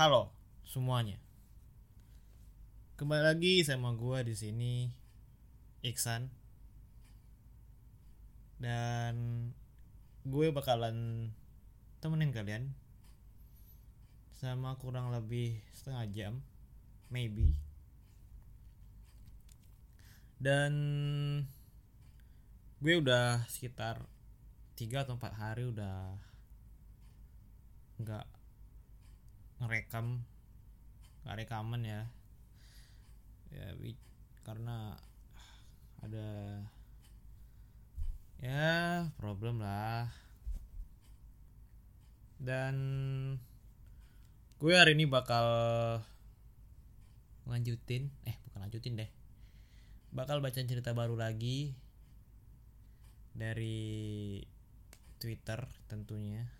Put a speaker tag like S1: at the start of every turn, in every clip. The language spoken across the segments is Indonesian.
S1: Halo semuanya. Kembali lagi sama gua di sini Iksan. Dan gue bakalan temenin kalian sama kurang lebih setengah jam maybe dan gue udah sekitar tiga atau empat hari udah nggak ngerekam rekaman ya. Ya karena ada ya problem lah. Dan gue hari ini bakal lanjutin eh bukan lanjutin deh. Bakal baca cerita baru lagi dari Twitter tentunya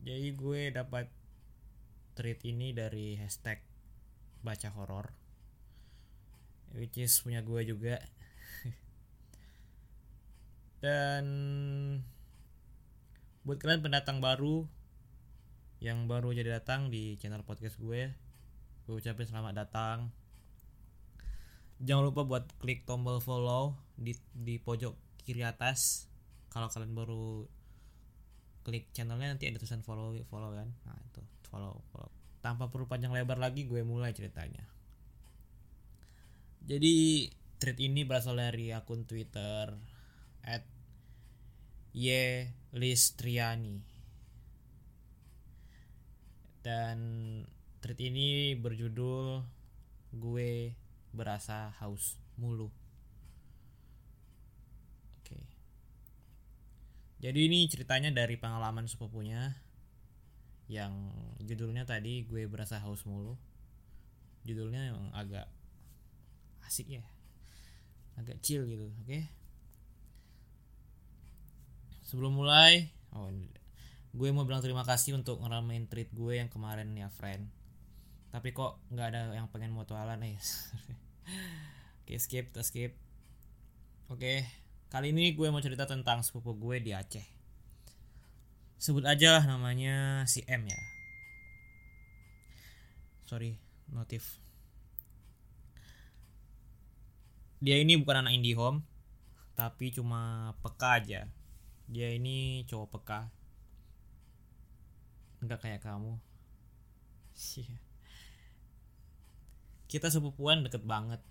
S1: jadi gue dapat tweet ini dari hashtag baca horor which is punya gue juga. Dan buat kalian pendatang baru yang baru jadi datang di channel podcast gue gue ucapin selamat datang. Jangan lupa buat klik tombol follow di di pojok kiri atas. Kalau kalian baru klik channelnya nanti ada tulisan follow follow kan? Nah itu follow follow. Tanpa perlu panjang lebar lagi gue mulai ceritanya. Jadi thread ini berasal dari akun twitter at Listriani dan thread ini berjudul gue berasa haus mulu oke jadi ini ceritanya dari pengalaman sepupunya yang judulnya tadi gue berasa haus mulu. Judulnya emang agak asik ya. Agak chill gitu oke? Sebelum mulai oh gue mau bilang terima kasih untuk ngeramein treat gue yang kemarin ya friend. Tapi kok nggak ada yang pengen mutualan eh oke skip skip. Oke kali ini gue mau cerita tentang sepupu gue di Aceh. Sebut aja namanya si M ya. Sorry notif. Dia ini bukan anak IndiHome tapi cuma peka aja. Dia ini cowok peka. Nggak kayak kamu. Kita sepupuan deket banget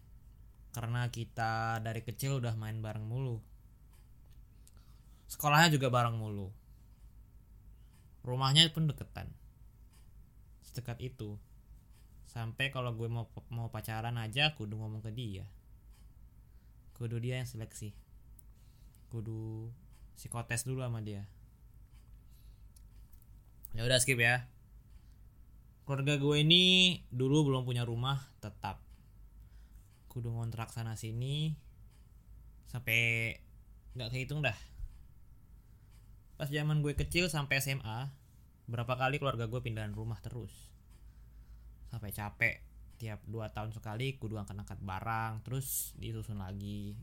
S1: karena kita dari kecil udah main bareng mulu. Sekolahnya juga bareng mulu. Rumahnya pun deketan. Sedekat itu. Sampai kalau gue mau mau pacaran aja kudu ngomong ke dia. Kudu dia yang seleksi. Kudu psikotes dulu sama dia. Ya udah skip ya. Keluarga gue ini dulu belum punya rumah tetap kudu ngontrak sana sini sampai nggak kehitung dah. Pas zaman gue kecil sampai SMA berapa kali keluarga gue pindahan rumah terus. Sampai capek tiap dua tahun sekali kudu angkat-angkat barang terus disusun lagi.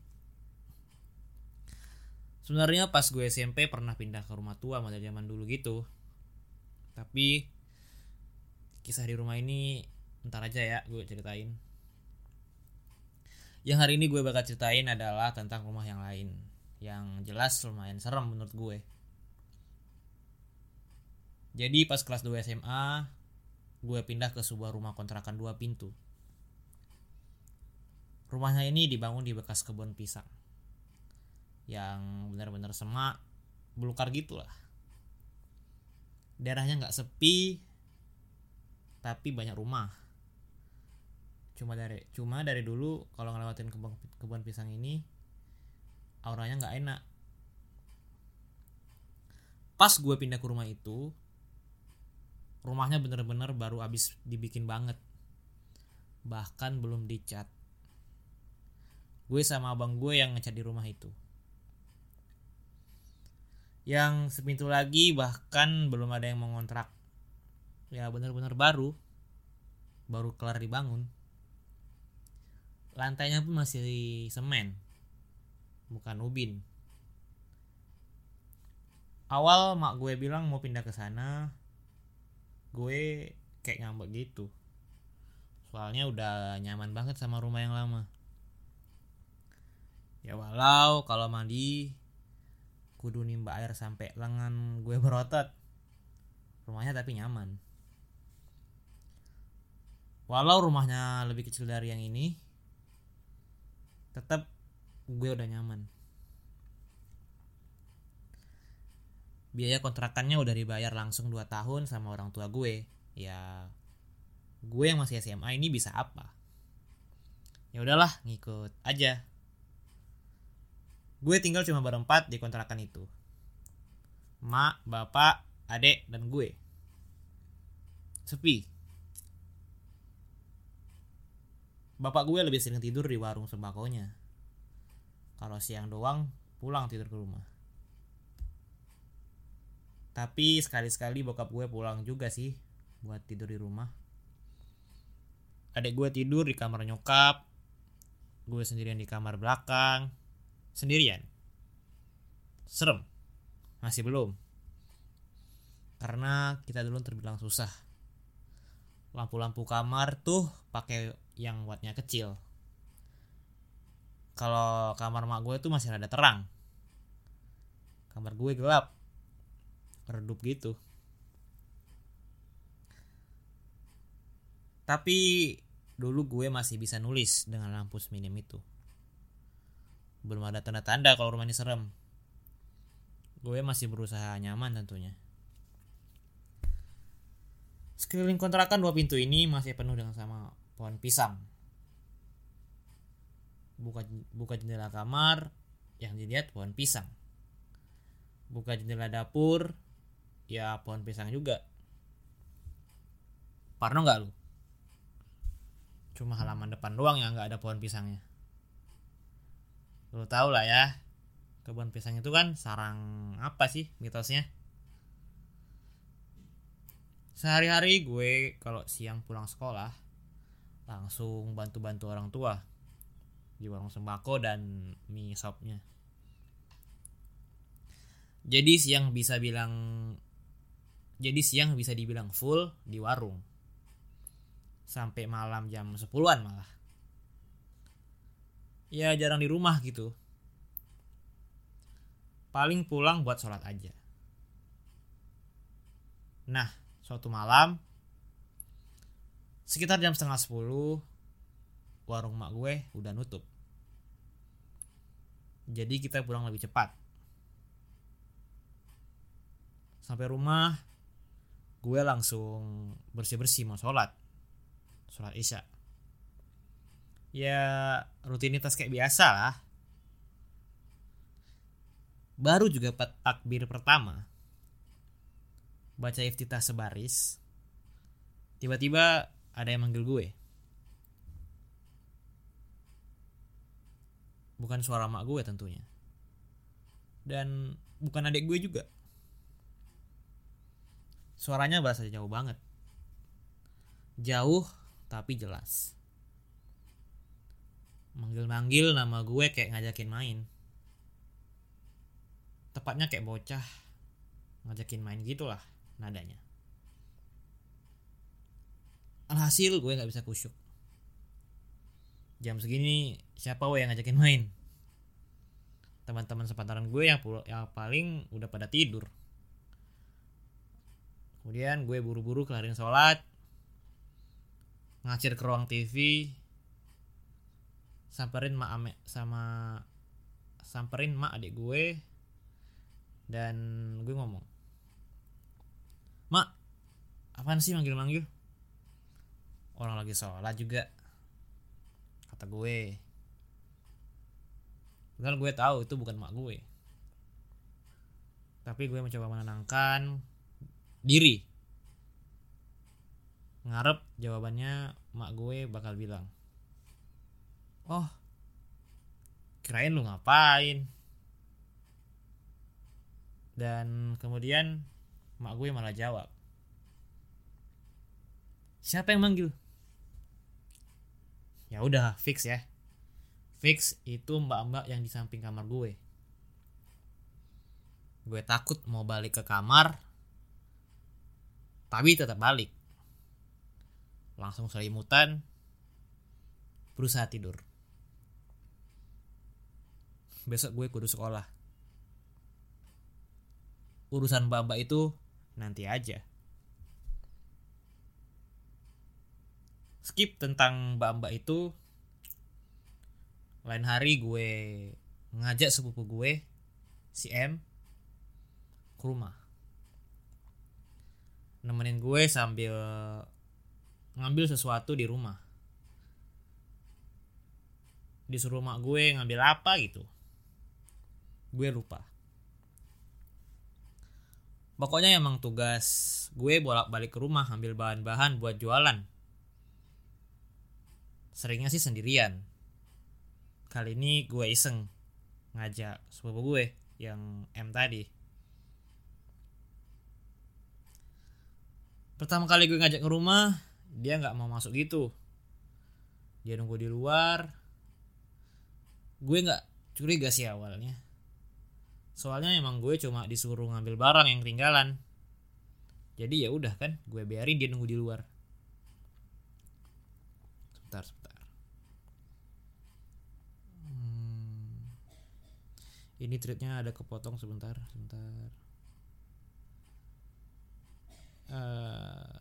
S1: Sebenarnya pas gue SMP pernah pindah ke rumah tua model zaman dulu gitu. Tapi kisah di rumah ini ntar aja ya gue ceritain yang hari ini gue bakal ceritain adalah tentang rumah yang lain. Yang jelas lumayan serem menurut gue. Jadi pas kelas 2 SMA gue pindah ke sebuah rumah kontrakan dua pintu. Rumahnya ini dibangun di bekas kebun pisang. Yang benar-benar semak belukar gitu lah. Daerahnya nggak sepi tapi banyak rumah cuma dari cuma dari dulu kalau ngelewatin kebun kebun pisang ini auranya nggak enak. Pas gue pindah ke rumah itu rumahnya bener-bener baru abis dibikin banget. Bahkan belum dicat. Gue sama abang gue yang ngecat di rumah itu. Yang sepintu lagi bahkan belum ada yang mau ngontrak. Ya bener-bener baru. Baru kelar dibangun lantainya pun masih semen. Bukan ubin. Awal mak gue bilang mau pindah ke sana gue kayak ngambek gitu. Soalnya udah nyaman banget sama rumah yang lama. Ya walau kalau mandi kudu nimba air sampai lengan gue berotot. Rumahnya tapi nyaman. Walau rumahnya lebih kecil dari yang ini tetap gue udah nyaman. Biaya kontrakannya udah dibayar langsung 2 tahun sama orang tua gue. Ya gue yang masih SMA ini bisa apa? Ya udahlah ngikut aja. Gue tinggal cuma berempat di kontrakan itu. Mak bapak adek dan gue. Sepi bapak gue lebih sering tidur di warung sembakonya. Kalau siang doang pulang tidur ke rumah. Tapi sekali-sekali bokap gue pulang juga sih buat tidur di rumah. Adek gue tidur di kamar nyokap gue sendirian di kamar belakang. Sendirian. Serem. Masih belum. Karena kita dulu terbilang susah. Lampu-lampu kamar tuh pakai yang wattnya kecil. Kalau kamar mak gue tuh masih ada terang. Kamar gue gelap. Redup gitu. Tapi dulu gue masih bisa nulis dengan lampu seminim itu. Belum ada tanda-tanda kalau rumah ini serem. Gue masih berusaha nyaman tentunya. Sekeliling kontrakan dua pintu ini masih penuh dengan sama pohon pisang. Buka buka jendela kamar yang dilihat pohon pisang. Buka jendela dapur ya pohon pisang juga. Parno nggak lu? Cuma halaman depan doang yang nggak ada pohon pisangnya. Lu tau lah ya kebun pisang itu kan sarang apa sih mitosnya? Sehari-hari gue kalau siang pulang sekolah langsung bantu-bantu orang tua. Di warung sembako dan mie shopnya jadi siang bisa bilang jadi siang bisa dibilang full di warung. Sampai malam jam 10-an malah. Ya jarang di rumah gitu. Paling pulang buat sholat aja. Nah suatu malam sekitar jam setengah sepuluh warung mak gue udah nutup. Jadi kita pulang lebih cepat. Sampai rumah gue langsung bersih-bersih mau sholat. Sholat isya. Ya rutinitas kayak biasa lah. Baru juga takbir pertama. Baca iftitah sebaris. Tiba-tiba ada yang manggil gue. Bukan suara mak gue tentunya. Dan bukan adik gue juga. Suaranya bahasa jauh banget. Jauh tapi jelas. Manggil-manggil nama gue kayak ngajakin main. Tepatnya kayak bocah. Ngajakin main gitulah nadanya alhasil gue nggak bisa kusyuk jam segini siapa gue yang ngajakin main? Teman-teman sepantaran gue yang yang paling udah pada tidur. Kemudian gue buru-buru kelarin sholat ngacir ke ruang TV samperin mak ame sama samperin mak adik gue dan gue ngomong mak apaan sih manggil manggil orang lagi sholat juga. Kata gue. Padahal gue tahu itu bukan mak gue. Tapi gue mencoba menenangkan diri. Ngarep jawabannya mak gue bakal bilang oh kirain lu ngapain? Dan kemudian mak gue malah jawab siapa yang manggil ya udah fix ya. Fix itu mbak-mbak yang di samping kamar gue. Gue takut mau balik ke kamar tapi tetap balik. Langsung selimutan berusaha tidur. Besok gue kudu sekolah. Urusan mbak-mbak itu nanti aja skip tentang mbak-mbak itu. Lain hari gue ngajak sepupu gue si M ke rumah. Nemenin gue sambil ngambil sesuatu di rumah. Disuruh mak gue ngambil apa gitu. Gue lupa. Pokoknya emang tugas gue bolak balik ke rumah ambil bahan-bahan buat jualan seringnya sih sendirian. Kali ini gue iseng ngajak sepupu gue yang M tadi. Pertama kali gue ngajak ke rumah dia nggak mau masuk gitu. Dia nunggu di luar. Gue nggak curiga sih awalnya. Soalnya emang gue cuma disuruh ngambil barang yang ketinggalan. Jadi ya udah kan gue biarin dia nunggu di luar. Sebentar sebentar hmm. Ini tweetnya ada kepotong sebentar sebentar. Uh,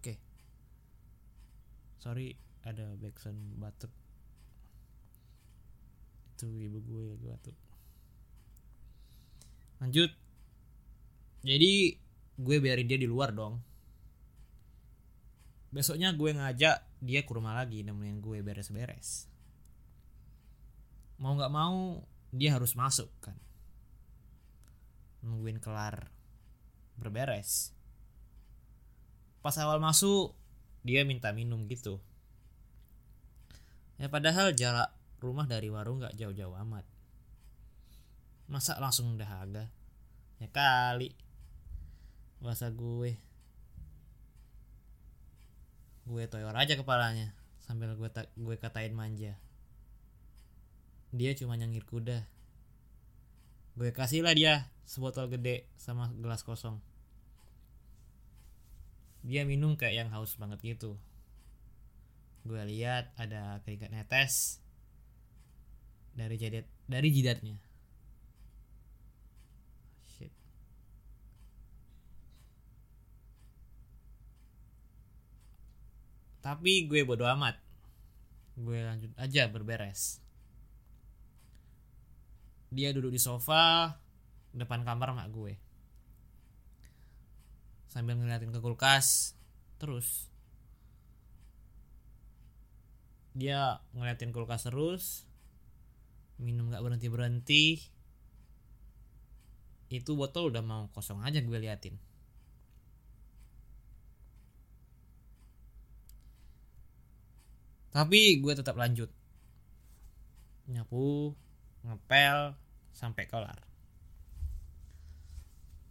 S1: oke. Okay. sorry ada backsound batuk. Itu ibu gue lagi batuk. Lanjut. Jadi gue biarin dia di luar dong. Besoknya gue ngajak dia ke rumah lagi nemenin gue beres-beres. Mau nggak mau dia harus masuk kan. Nungguin kelar berberes. Pas awal masuk dia minta minum gitu. Ya padahal jarak rumah dari warung nggak jauh-jauh amat. Masa langsung dahaga? Ya kali. Bahasa gue? Gue toyor aja kepalanya sambil gue gue katain manja dia cuma nyengir kuda. Gue kasih lah dia sebotol gede sama gelas kosong. Dia minum kayak yang haus banget gitu. Gue lihat ada keringat netes dari jidat dari jidatnya. Shit. Tapi gue bodo amat. Gue lanjut aja berberes dia duduk di sofa depan kamar mak gue. Sambil ngeliatin ke kulkas terus. Dia ngeliatin kulkas terus minum nggak berhenti berhenti itu botol udah mau kosong aja gue liatin. Tapi gue tetap lanjut. Nyapu ngepel sampai kelar.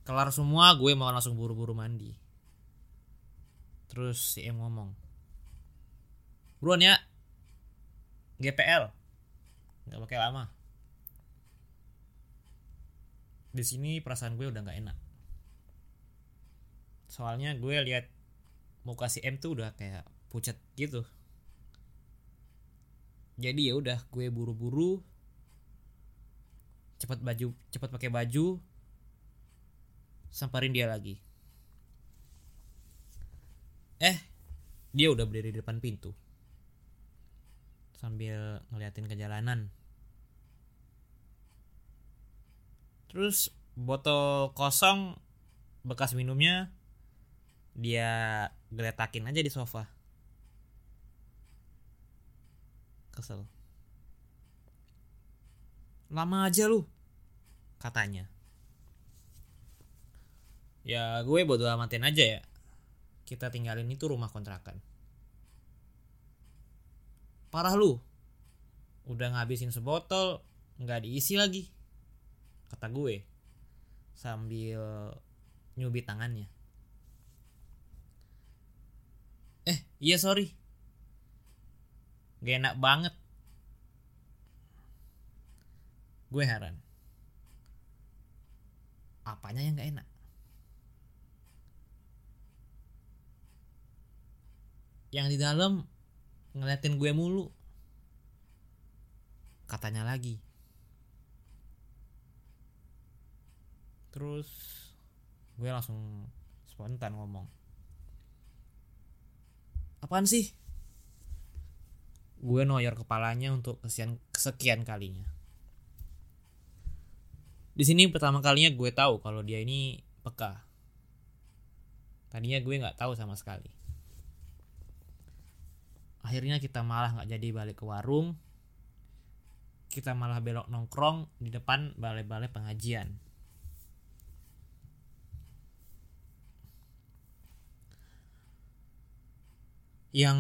S1: Kelar semua gue mau langsung buru-buru mandi. Terus si M ngomong buruan ya GPL nggak pakai lama. Di sini perasaan gue udah nggak enak. Soalnya gue lihat muka si M tuh udah kayak pucat gitu. Jadi ya udah gue buru-buru cepat baju cepat pakai baju. Samperin dia lagi. Eh dia udah berdiri di depan pintu. Sambil ngeliatin ke jalanan terus botol kosong bekas minumnya dia geletakin aja di sofa. Kesel lama aja lu katanya. Ya gue bodo amatin aja ya. Kita tinggalin itu rumah kontrakan. Parah lu. Udah ngabisin sebotol nggak diisi lagi kata gue. Sambil nyubit tangannya. Eh iya sorry. Gak enak banget gue heran. Apanya yang gak enak? Yang di dalam ngeliatin gue mulu. Katanya lagi. Terus gue langsung spontan ngomong. Apaan sih? Gue noyor kepalanya untuk kesekian kesekian kalinya di sini pertama kalinya gue tahu kalau dia ini peka. Tadinya gue nggak tahu sama sekali. Akhirnya kita malah nggak jadi balik ke warung. Kita malah belok nongkrong di depan balai-balai pengajian. Yang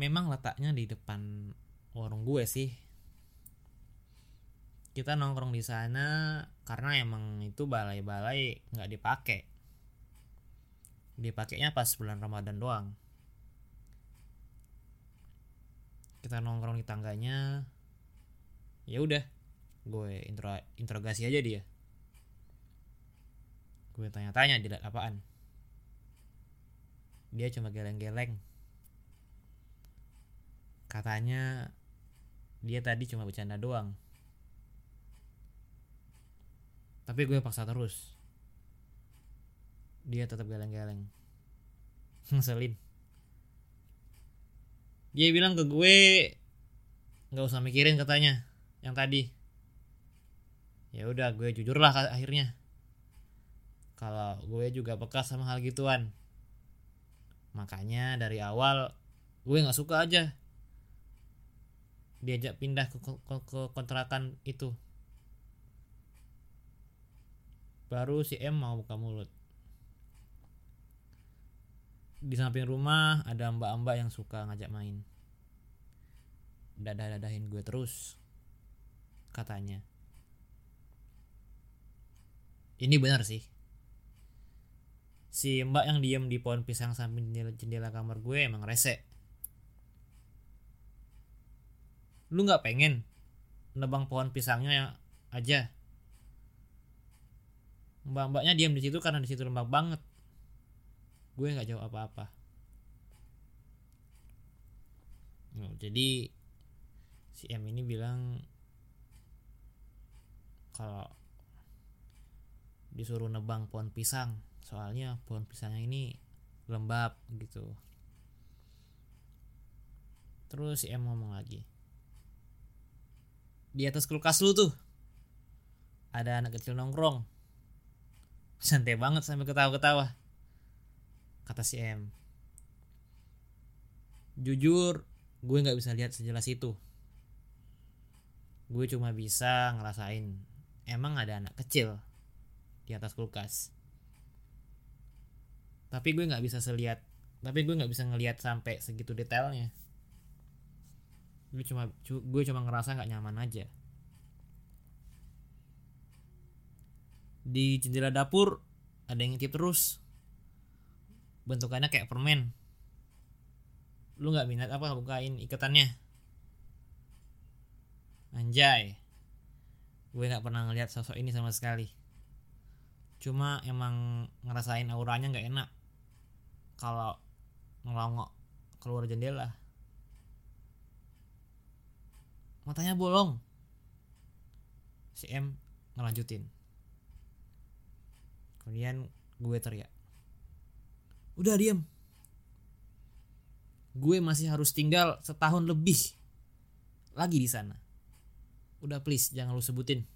S1: memang letaknya di depan warung gue sih kita nongkrong di sana karena emang itu balai-balai nggak dipakai dipakainya pas bulan Ramadan doang. Kita nongkrong di tangganya. Ya udah gue intro interogasi aja dia. Gue tanya-tanya dilihat apaan? Dia cuma geleng-geleng. Katanya dia tadi cuma bercanda doang tapi gue paksa terus. Dia tetap geleng-geleng. Ngeselin. Dia bilang ke gue nggak usah mikirin katanya yang tadi. Ya udah gue jujur lah akhirnya. Kalau gue juga bekas sama hal gituan. Makanya dari awal gue nggak suka aja diajak pindah ke, ke, ke kontrakan itu baru si M mau buka mulut. Di samping rumah ada mbak-mbak yang suka ngajak main. Dadah-dadahin gue terus katanya. Ini benar sih. Si mbak yang diem di pohon pisang samping jendela, jendela kamar gue emang rese. Lu nggak pengen nebang pohon pisangnya aja mbak-mbaknya diam di situ karena di situ lembab banget. Gue nggak jawab apa-apa. Oh, jadi si M ini bilang kalau disuruh nebang pohon pisang soalnya pohon pisangnya ini lembab gitu. Terus si M ngomong lagi di atas kulkas lu tuh ada anak kecil nongkrong santai banget sampai ketawa-ketawa. Kata si M. Jujur gue nggak bisa lihat sejelas itu. Gue cuma bisa ngerasain emang ada anak kecil di atas kulkas. Tapi gue nggak bisa selihat tapi gue nggak bisa ngelihat sampai segitu detailnya. Gue cuma gue cuma ngerasa nggak nyaman aja di jendela dapur ada yang ngintip terus. Bentukannya kayak permen. Lu nggak minat apa bukain ikatannya. Anjay. Gue nggak pernah ngeliat sosok ini sama sekali. Cuma emang ngerasain auranya nggak enak kalau ngelongok keluar jendela. Matanya bolong. Si M ngelanjutin kemudian gue teriak udah diam gue masih harus tinggal setahun lebih lagi di sana. Udah please jangan lu sebutin.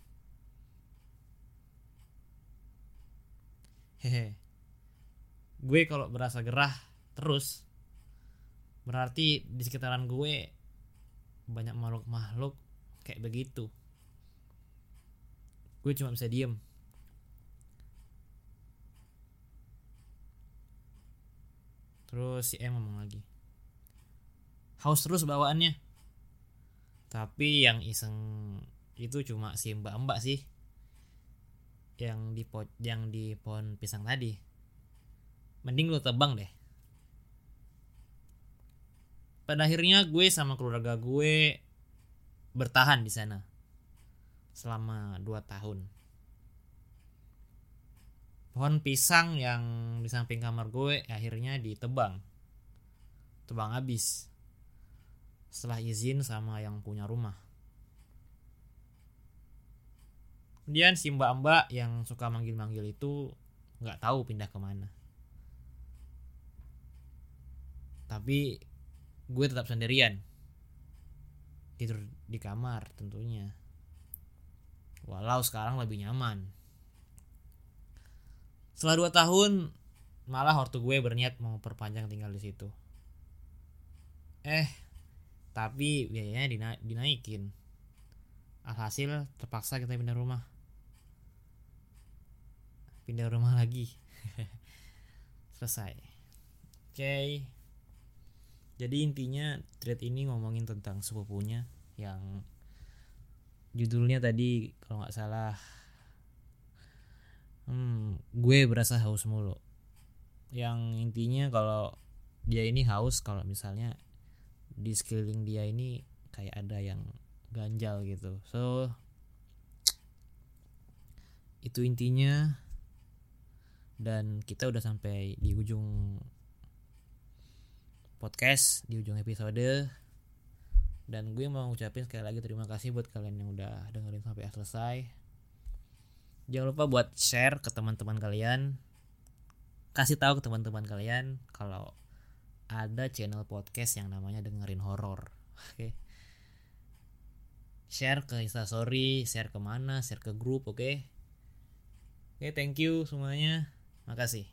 S1: Hehe. Gue kalau berasa gerah terus berarti di sekitaran gue banyak makhluk-makhluk kayak begitu. Gue cuma bisa diem terus si M ngomong lagi haus terus bawaannya. Tapi yang iseng itu cuma si mbak-mbak sih yang di yang di pohon pisang tadi. Mending lu tebang deh. Pada akhirnya gue sama keluarga gue bertahan di sana selama 2 tahun. Pohon pisang yang di samping kamar gue akhirnya ditebang. tebang habis. Setelah izin sama yang punya rumah. Kemudian si mbak-mbak yang suka manggil-manggil itu nggak tahu pindah ke mana tapi gue tetap sendirian. Tidur di kamar tentunya. Walau sekarang lebih nyaman setelah dua tahun malah ortu gue berniat mau perpanjang tinggal di situ. Eh tapi biayanya dina dinaikin. Alhasil terpaksa kita pindah rumah. Pindah rumah lagi. Selesai. Oke okay. jadi intinya thread ini ngomongin tentang sepupunya yang judulnya tadi kalau nggak salah hmm, gue berasa haus mulu. Yang intinya kalau dia ini haus kalau misalnya di sekeliling dia ini kayak ada yang ganjal gitu. So itu intinya. Dan kita udah sampai di ujung podcast di ujung episode. Dan gue mau ngucapin sekali lagi terima kasih buat kalian yang udah dengerin sampai selesai jangan lupa buat share ke teman-teman kalian kasih tahu ke teman-teman kalian kalau ada channel podcast yang namanya dengerin horor oke okay? share ke instastory share ke mana share ke grup oke okay? oke okay, thank you semuanya makasih